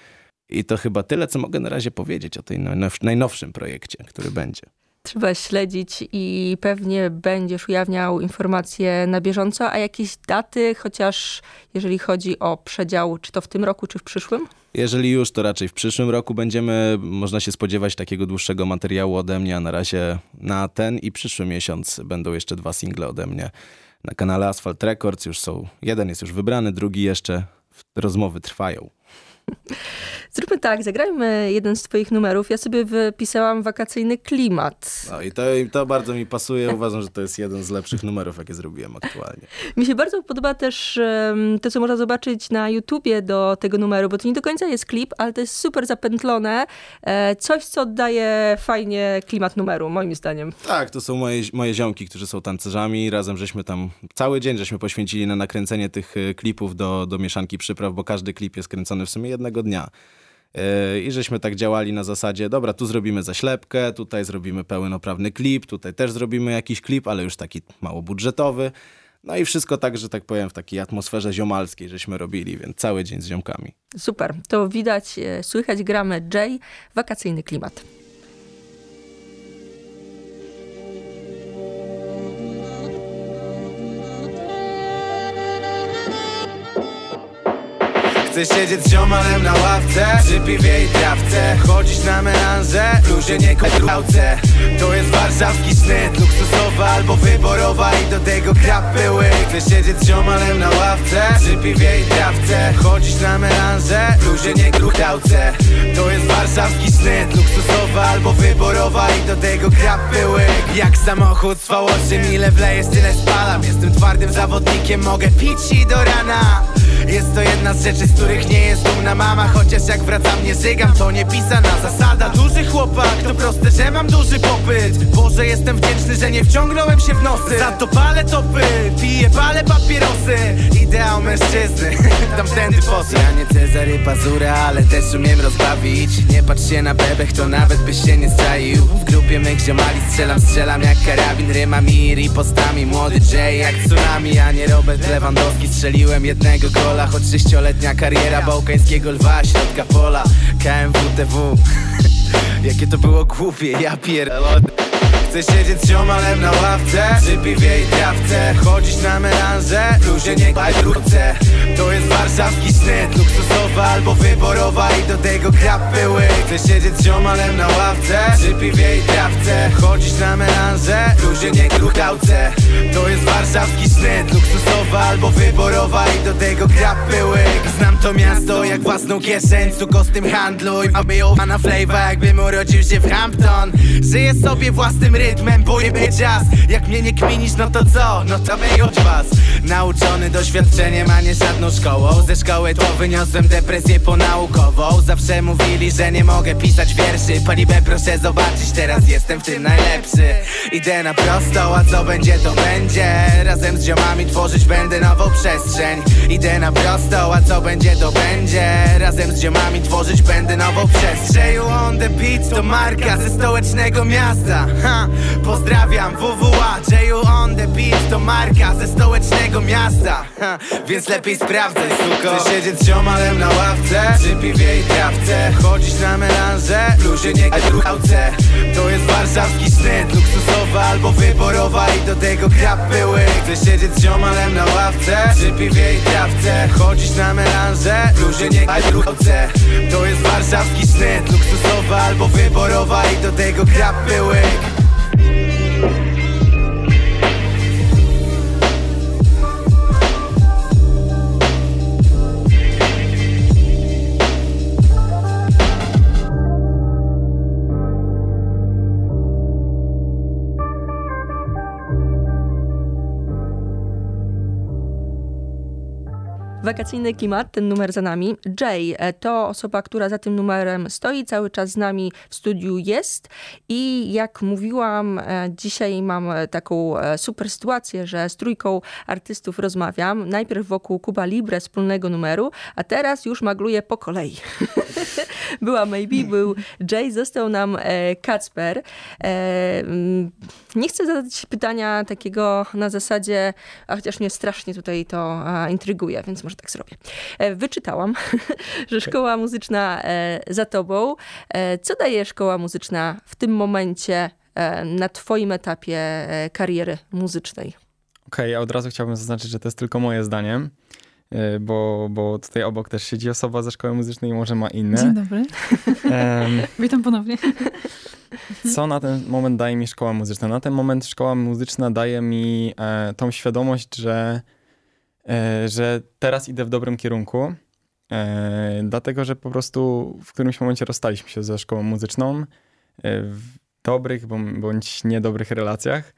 I to chyba tyle, co mogę na razie powiedzieć o tym najnowszym projekcie, który będzie trzeba śledzić i pewnie będziesz ujawniał informacje na bieżąco, a jakieś daty, chociaż jeżeli chodzi o przedział, czy to w tym roku, czy w przyszłym? Jeżeli już, to raczej w przyszłym roku będziemy, można się spodziewać takiego dłuższego materiału ode mnie, a na razie na ten i przyszły miesiąc będą jeszcze dwa single ode mnie. Na kanale Asphalt Records już są, jeden jest już wybrany, drugi jeszcze, rozmowy trwają. Zróbmy tak, zagrajmy jeden z twoich numerów. Ja sobie wypisałam wakacyjny klimat. No i to, to bardzo mi pasuje. Uważam, że to jest jeden z lepszych numerów, jakie zrobiłem aktualnie. Mi się bardzo podoba też to, co można zobaczyć na YouTubie do tego numeru, bo to nie do końca jest klip, ale to jest super zapętlone. E, coś, co oddaje fajnie klimat numeru, moim zdaniem. Tak, to są moje, moje ziomki, którzy są tancerzami. Razem żeśmy tam cały dzień żeśmy poświęcili na nakręcenie tych e, klipów do, do mieszanki przypraw, bo każdy klip jest kręcony w sumie jednego dnia. E, I żeśmy tak działali na zasadzie, dobra, tu zrobimy zaślepkę, tutaj zrobimy pełnoprawny klip, tutaj też zrobimy jakiś klip, ale już taki mało budżetowy. No i wszystko tak, że tak powiem, w takiej atmosferze ziomalskiej żeśmy robili, więc cały dzień z ziomkami. Super, to widać, e, słychać, gramy J, wakacyjny klimat. Chcę siedzieć z ziomalem na ławce Przy piwie i trawce. Chodzić na melanże W bluzie nie kotrałce To jest warszawski sznyt Luksusowa albo wyborowa I do tego krapy łyk. Chcę siedzieć z ziomalem na ławce Przy piwie i trawce. Chodzić na melanże W bluzie nie kotrałce To jest warszawski sznyt Luksusowa albo wyborowa I do tego krapy łyk. Jak samochód z V8 Ile wlejesz, tyle spalam. Jestem twardym zawodnikiem Mogę pić i do rana jest to jedna z rzeczy, z których nie jest dumna mama. Chociaż jak wracam nie żygam, to nie pisana zasada. Duży chłopak, to proste, że mam duży popyt. Boże, jestem wdzięczny, że nie wciągnąłem się w nosy. Za to palę topy, piję, palę papierosy. Ideał mężczyzny, tamtędy posy. Ja nie Cezary Pazura, ale też umiem rozbawić. Nie patrz się na bebech, to nawet byś się nie straił W grupie mych ziomali strzelam, strzelam jak karabin Rymami i ripostami, młody Jay jak tsunami A nie Robert Lewandowski, strzeliłem jednego gola choć sześcioletnia kariera bałkańskiego lwa, środka pola KMWTW Jakie to było głupie, ja pierdolę Chcę siedzieć z ziomalem na ławce. Przy piwie i trawce Chodzić na melanże. W bluzie nie kajrówce To jest warszawski sznyt Luksusowa albo wyborowa I do tego krapy łyk. Chcę siedzieć z ziomalem na ławce. Przy piwie i trawce Chodzić na melanże. W bluzie nie To jest warszawski sznyt Luksusowa albo wyborowa I do tego krapy łyk. Znam to miasto jak własną kieszeń Cuko z tym handluj A na flavor jakbym urodził się w Hampton. Żyję sobie własnym rytmem Bójmy jazz. Jak mnie nie kminisz, no to co? No to wyjąć was. Nauczony doświadczeniem, a nie żadną szkołą. Ze szkoły to wyniosłem depresję ponaukową. Zawsze mówili, że nie mogę pisać wierszy. Palibę proszę zobaczyć, teraz jestem w tym najlepszy. Idę na prosto, a co będzie to będzie. Razem z ziomami tworzyć będę nową przestrzeń. Idę na prosto, a co będzie to będzie. Razem z ziomami tworzyć będę nową przestrzeń. On the beat to marka ze stołecznego miasta. Ha. Pozdrawiam WWA, J.U. on the beat To marka ze stołecznego miasta. Ha. Więc lepiej sprawdzaj, suko. Chcę siedzieć z ziomalem na ławce Przy piwie i trawce. Chodzić na melanże W bluzie nie kałce To jest warszawski sznyt Luksusowa albo wyborowa I do tego krapy łyk. Chcę siedzieć z ziomalem na ławce Przy piwie i trawce. Chodzić na melanże W bluzie nie kałce To jest warszawski sznyt Luksusowa albo wyborowa I do tego krapy łyk Wakacyjny klimat, ten numer za nami. Jay e, to osoba, która za tym numerem stoi, cały czas z nami w studiu jest i jak mówiłam, e, dzisiaj mam taką e, super sytuację, że z trójką artystów rozmawiam. Najpierw wokół Kuba Libre, wspólnego numeru, a teraz już magluję po kolei. Była Maybe, był Jay, został nam Kacper. Nie chcę zadać pytania takiego na zasadzie, a chociaż mnie strasznie tutaj to intryguje, więc może tak zrobię. E, wyczytałam, że szkoła muzyczna e, za tobą. E, co daje szkoła muzyczna w tym momencie na twoim etapie kariery muzycznej? Okej, okay, ja od razu chciałbym zaznaczyć, że to jest tylko moje zdanie bo, bo tutaj obok też siedzi osoba ze szkoły muzycznej i może ma inne. Dzień dobry. Um, Witam ponownie. Co na ten moment daje mi szkoła muzyczna? Na ten moment szkoła muzyczna daje mi e, tą świadomość, że E, że teraz idę w dobrym kierunku, e, dlatego że po prostu w którymś momencie rozstaliśmy się ze szkołą muzyczną e, w dobrych bądź niedobrych relacjach.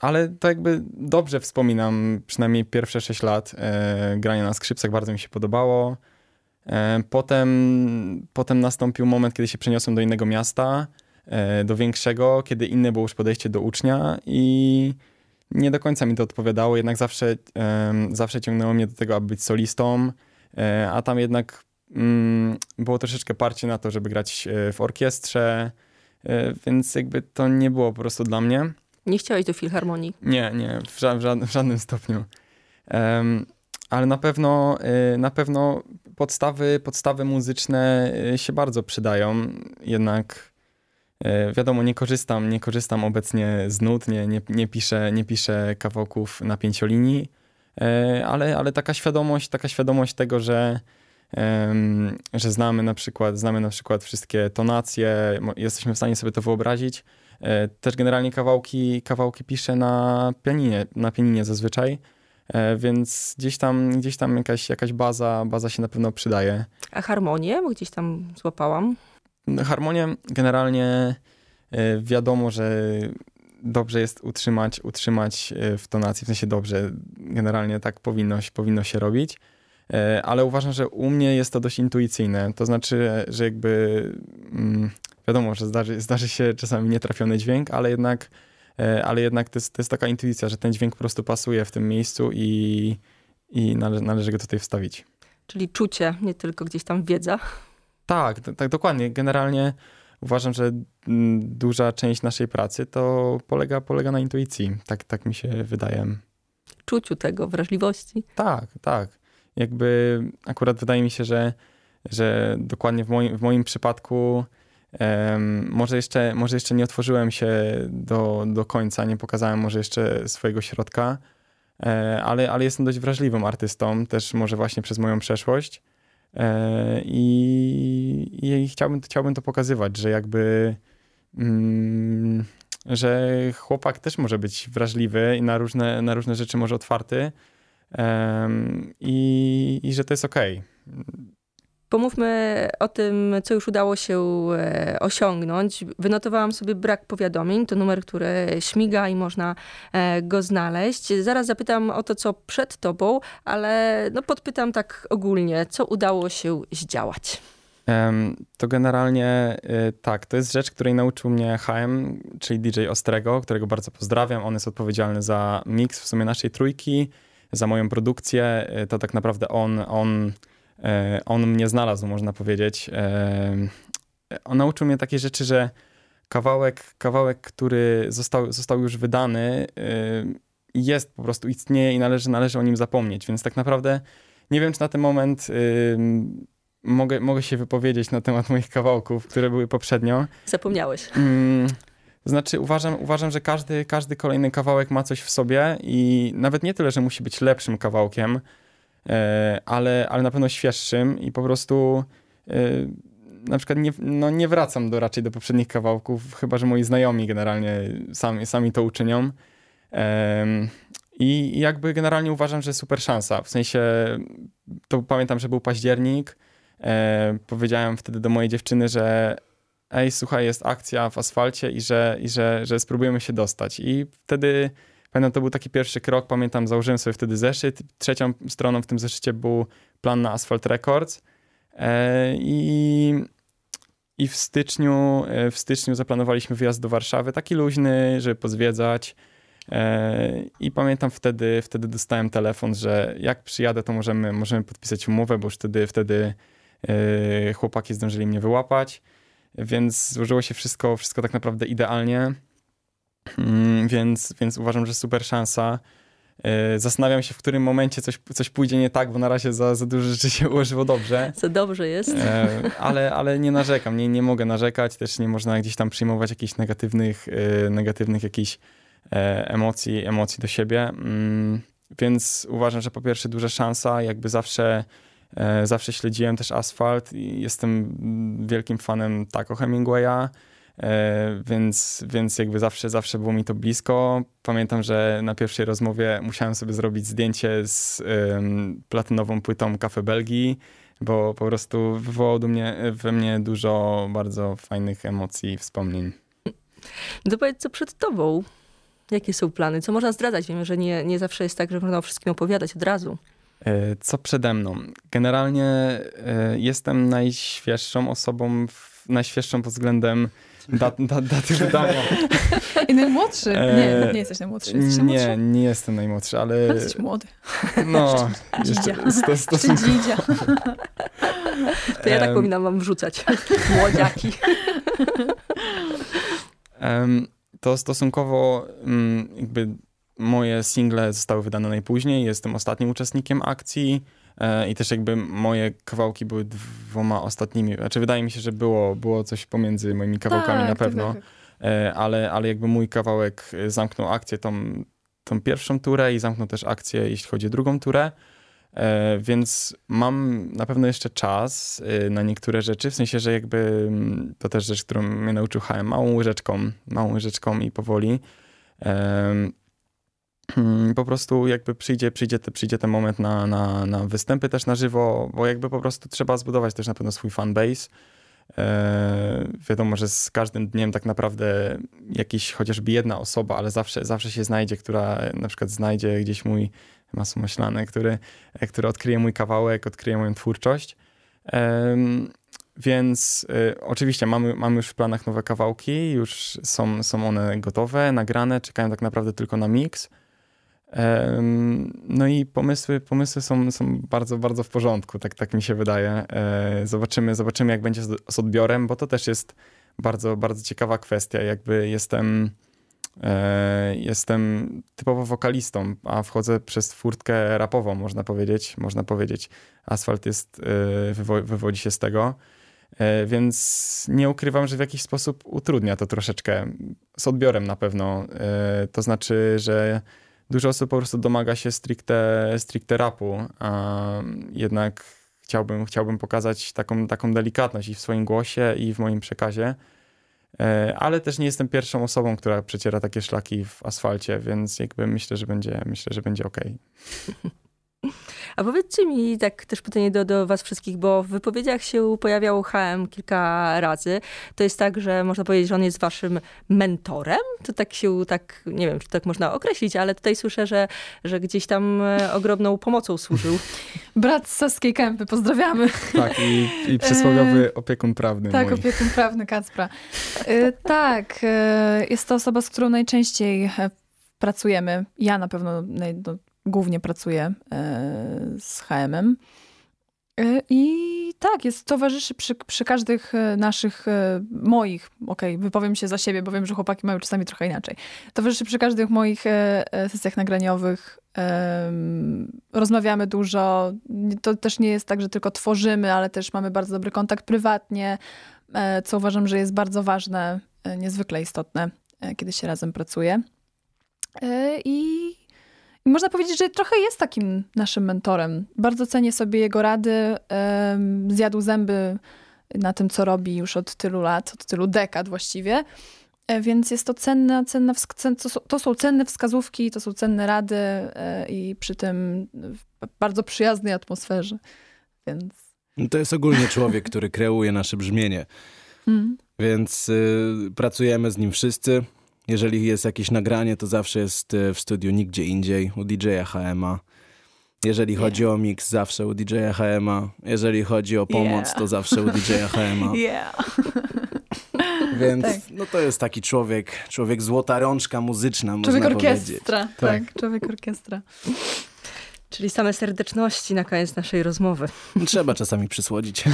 Ale to jakby dobrze wspominam przynajmniej pierwsze 6 lat grania na skrzypcach, bardzo mi się podobało. Potem, potem nastąpił moment, kiedy się przeniosłem do innego miasta, do większego, kiedy inne było już podejście do ucznia i nie do końca mi to odpowiadało, jednak zawsze, zawsze ciągnęło mnie do tego, aby być solistą, e, a tam jednak mm, było troszeczkę parcie na to, żeby grać e, w orkiestrze, e, więc jakby to nie było po prostu dla mnie. Nie chciałeś do filharmonii? Nie, nie, w, ża w, ża w żadnym stopniu. Um, ale na pewno, na pewno podstawy, podstawy muzyczne się bardzo przydają. Jednak E, wiadomo, nie korzystam, nie korzystam obecnie z nut, nie, nie, nie, piszę, nie piszę kawałków na pięciolinii, e, ale, ale taka świadomość, taka świadomość tego, że, że znamy na przykład, znamy na przykład wszystkie tonacje, jesteśmy w stanie sobie to wyobrazić. E, też generalnie kawałki, kawałki piszę na pianinie, na pianinie zazwyczaj, więc gdzieś tam, gdzieś tam jakaś, jakaś baza, baza się na pewno przydaje. A harmonię, bo gdzieś tam złapałam. Harmonię generalnie e, wiadomo, że dobrze jest utrzymać, utrzymać e, w tonacji, w sensie dobrze, generalnie tak powinno, powinno się robić, e, ale uważam, że u mnie jest to dość intuicyjne, to znaczy, że jakby mm, wiadomo, że zdarzy, zdarzy się czasami nietrafiony dźwięk, ale jednak, ale jednak to jest, to jest taka intuicja, że ten dźwięk po prostu pasuje w tym miejscu i, i nale, należy go tutaj wstawić. Czyli czucie, nie tylko gdzieś tam wiedza. Tak, tak, dokładnie. Generalnie uważam, że mm, duża część naszej pracy to polega, polega na intuicji. Tak, tak mi się wydaje. Czuciu tego, wrażliwości. Tak, tak. Jakby akurat wydaje mi się, że, że dokładnie w moim, w moim przypadku um, może, jeszcze, może jeszcze nie otworzyłem się do, do końca, nie pokazałem może jeszcze swojego środka, e, ale, ale jestem dość wrażliwym artystą, też może właśnie przez moją przeszłość. E, I, i chciałbym, chciałbym to pokazywać, że jakby mm, że chłopak też może być wrażliwy i na różne, na różne rzeczy może otwarty i, i że to jest okej. Okay. Pomówmy o tym, co już udało się e, osiągnąć. Wynotowałam sobie brak powiadomień. To numer, który śmiga i można e, go znaleźć. Zaraz zapytam o to, co przed tobą, ale no podpytam tak ogólnie, co udało się zdziałać. To generalnie y, tak, to jest rzecz, której nauczył mnie HM, czyli DJ Ostrego, którego bardzo pozdrawiam. On jest odpowiedzialny za mix w sumie naszej trójki, za moją produkcję. Y, to tak naprawdę on, on E, on mnie znalazł, można powiedzieć. E, on nauczył mnie takie rzeczy, że kawałek, kawałek który został, został już wydany, e, jest po prostu, istnieje i należy, należy o nim zapomnieć. Więc tak naprawdę nie wiem, czy na ten moment mogę, mogę się wypowiedzieć na temat moich kawałków, które były poprzednio. Zapomniałeś. Mm, znaczy, uważam, uważam że każdy, każdy kolejny kawałek ma coś w sobie i nawet nie tyle, że musi być lepszym kawałkiem, E, ale, ale na pewno świeższym i po prostu e, na przykład nie, no nie wracam do, raczej do poprzednich kawałków, chyba że moi znajomi generalnie sami, sami to uczynią. I jakby generalnie uważam, że super szansa. W sensie, to pamiętam, że był październik. E, powiedziałem wtedy do mojej dziewczyny, że ej, słuchaj, jest akcja w asfalcie i że, i że, że spróbujemy się dostać. I wtedy Pamiętam, to był taki pierwszy krok, pamiętam, założyłem sobie wtedy zeszyt. Trzecią stroną w tym zeszycie był plan na Asphalt Records. E, I, i w, styczniu, e, w styczniu zaplanowaliśmy wyjazd do Warszawy, taki luźny, żeby pozwiedzać. E, I pamiętam wtedy, wtedy dostałem telefon, że jak przyjadę, to możemy, możemy podpisać umowę, bo już wtedy, wtedy chłopaki zdążyli mnie wyłapać. Więc złożyło się wszystko, wszystko tak naprawdę idealnie. Mm, więc, więc uważam, że super szansa. E, zastanawiam się, w którym momencie coś, coś pójdzie nie tak, bo na razie za, za dużo rzeczy się ułożyło dobrze. Co dobrze jest. E, ale, ale nie narzekam, nie, nie mogę narzekać, też nie można gdzieś tam przyjmować jakichś negatywnych, e, negatywnych jakichś emocji, emocji do siebie. Mm, więc uważam, że po pierwsze duża szansa, jakby zawsze zawsze śledziłem też asfalt i jestem wielkim fanem Taco Hemingwaya. E, więc, więc jakby zawsze, zawsze było mi to blisko. Pamiętam, że na pierwszej rozmowie musiałem sobie zrobić zdjęcie z platynową płytą Cafe Belgii, bo po prostu wywołał do mnie, we mnie dużo bardzo fajnych emocji i wspomnień. No powiedz, co przed tobą? Jakie są plany? Co można zdradzać? Wiem, że nie, nie zawsze jest tak, że można o wszystkim opowiadać od razu. E, co przede mną? Generalnie e, jestem najświeższą osobą, najświeższą pod względem dat, dat, daty wydania. I najmłodszy. Nie, nie jesteś najmłodszy. Jesteś nie, najmłodszy? nie jestem najmłodszy, ale... ale jesteś młody. No, jeszcze sto, stosunkowo. To ja tak powinnam wam wrzucać. Młodziaki. To stosunkowo um, jakby moje single zostały wydane najpóźniej. Jestem ostatnim uczestnikiem akcji. E, i też jakby moje kawałki były dwoma ostatnimi. Znaczy wydaje mi się, że było, było coś pomiędzy moimi kawałkami tak, na pewno, tak, tak. Ale, ale jakby mój kawałek zamknął akcję tą, tą pierwszą turę i zamknął też akcję, jeśli chodzi o drugą turę. E, więc mam na pewno jeszcze czas na niektóre rzeczy, w sensie, że jakby mm, to też rzecz, którą mnie nauczył HM, małą łyżeczką, małą łyżeczką i powoli. Hmm, po prostu jakby przyjdzie, przyjdzie, przyjdzie ten moment na, na, na występy też na żywo, bo jakby po prostu trzeba zbudować też na pewno swój fanbase. E, wiadomo, że z każdym dniem tak naprawdę jakiś chociażby jedna osoba, ale zawsze, zawsze się znajdzie, która na przykład znajdzie gdzieś mój masło który, który odkryje mój kawałek, odkryje moją twórczość. E, więc y, oczywiście mamy, mamy już w planach nowe kawałki, już są, są one gotowe, nagrane, czekają tak naprawdę tylko na mix. No i pomysły, pomysły są, są bardzo, bardzo w porządku, tak, tak mi się wydaje. E, zobaczymy, zobaczymy, jak będzie z odbiorem, bo to też jest bardzo, bardzo ciekawa kwestia. Jakby jestem, e, jestem typowo wokalistą, a wchodzę przez furtkę rapową, można powiedzieć. Można powiedzieć, asfalt jest, e, wywodzi się z tego. Więc nie ukrywam, że w jakiś sposób utrudnia to troszeczkę. Z odbiorem na pewno. To znaczy, że dużo osób po prostu domaga się stricte, stricte rapu, a jednak chciałbym, chciałbym pokazać taką, taką delikatność i w swoim głosie, i w moim przekazie. E, ale też nie jestem pierwszą osobą, która przeciera takie szlaki w asfalcie, więc jakby myślę, że będzie, myślę, że będzie ok. A powiedzcie mi tak też pytanie do, do was wszystkich, bo w wypowiedziach się pojawiał HM kilka razy. To jest tak, że można powiedzieć, że on jest waszym mentorem? To tak się, tak, nie wiem, czy tak można określić, ale tutaj słyszę, że, że gdzieś tam e, ogromną pomocą służył. Brat z Saskiej Kępy, pozdrawiamy. Tak, i, i przysłowiowy e, opiekun prawny Tak, mój. opiekun prawny Kacpra. E, tak, jest to osoba, z którą najczęściej pracujemy. Ja na pewno no, głównie pracuję e, z HM-em. E, I tak, jest towarzyszy przy, przy każdych e, naszych, moich, okej, okay, wypowiem się za siebie, bo wiem, że chłopaki mają czasami trochę inaczej. Towarzyszy przy każdych moich sesjach nagraniowych. Rozmawiamy dużo. To też nie jest tak, że tylko tworzymy, ale też mamy bardzo dobry kontakt prywatnie, co uważam, że jest bardzo ważne, niezwykle istotne, kiedy się razem pracuje. I i można powiedzieć, że trochę jest takim naszym mentorem. Bardzo cenię sobie jego rady. Zjadł zęby na tym, co robi już od tylu lat, od tylu dekad właściwie. E, więc jest to cenne, cenne, to są cenne wskazówki, to są cenne rady e, i przy tym w bardzo przyjaznej atmosferze. Więc... No to jest ogólnie człowiek, który kreuje nasze brzmienie. Mm. Więc y, pracujemy z nim wszyscy. Jeżeli jest jakieś nagranie, to zawsze jest e, w studiu nigdzie indziej, u DJ-a HMA. Jeżeli yeah. chodzi o mix, zawsze u DJ-a HMA. Jeżeli chodzi o pomoc, yeah. to zawsze u DJ-a HMA. Yeah. Więc tak. no to jest taki człowiek, człowiek złota rączka muzyczna, człowiek można orkiestra, powiedzieć. Tak, tak, człowiek orkiestra. Czyli same serdeczności na koniec naszej rozmowy. Trzeba czasami przysłodzić.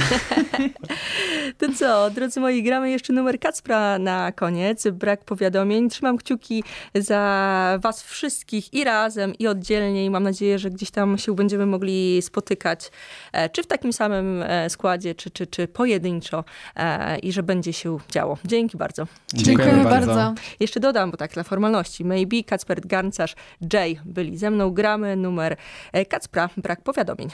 To co, drodzy moi, gramy jeszcze numer Kacpra na koniec. Brak powiadomień. Trzymam kciuki za was wszystkich i razem, i oddzielnie. I mam nadzieję, że gdzieś tam się będziemy mogli spotykać, e, czy w takim samym e, składzie, czy, czy, czy pojedynczo e, i że będzie się działo. Dzięki bardzo. Dziękujemy, Dziękujemy bardzo. bardzo. Jeszcze dodam, bo tak dla formalności. Maybe, Kacper Garncarz, Jay byli ze mną. Gramy numer Kacpra, brak powiadomień.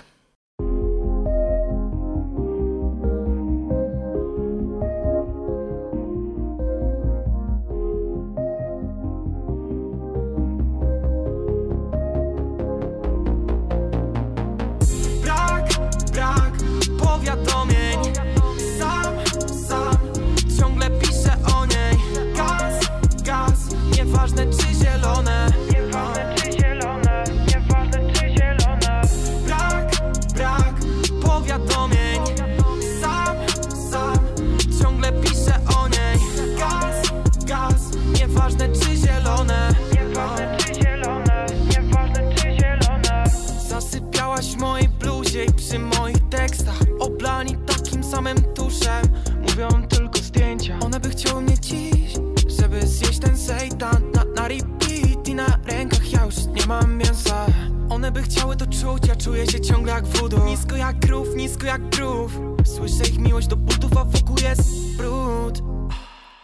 Nisko jak krów Słyszę ich miłość do butów, a wokół jest brud.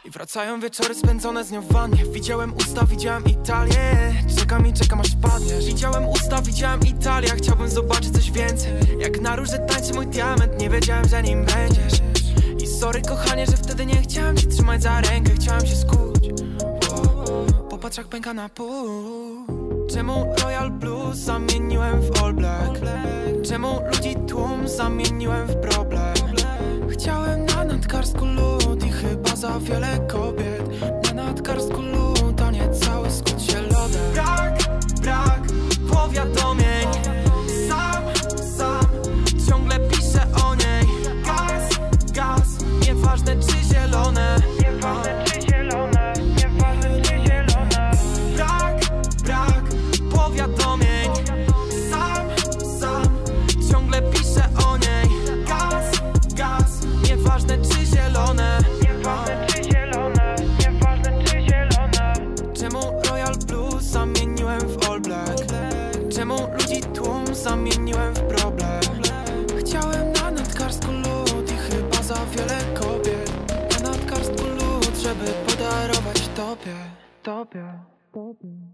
I wracają wieczory spędzone z nią w wannie. Widziałem usta, widziałem Italię. Czekam i czekam aż padniesz Widziałem usta, widziałem Italię. Chciałbym zobaczyć coś więcej. Jak na róże tańczy mój diament Nie wiedziałem, że nim będziesz. I sorry kochanie, że wtedy nie chciałem cię trzymać za rękę. Chciałem się skuć. Popatrz jak pęka na pół. Czemu Royal Blues zamieniłem w All Black? Czemu ludzi tłum zamieniłem w problem? Chciałem na nadkarsku lód i chyba za wiele kobiet Barbara. Barbara.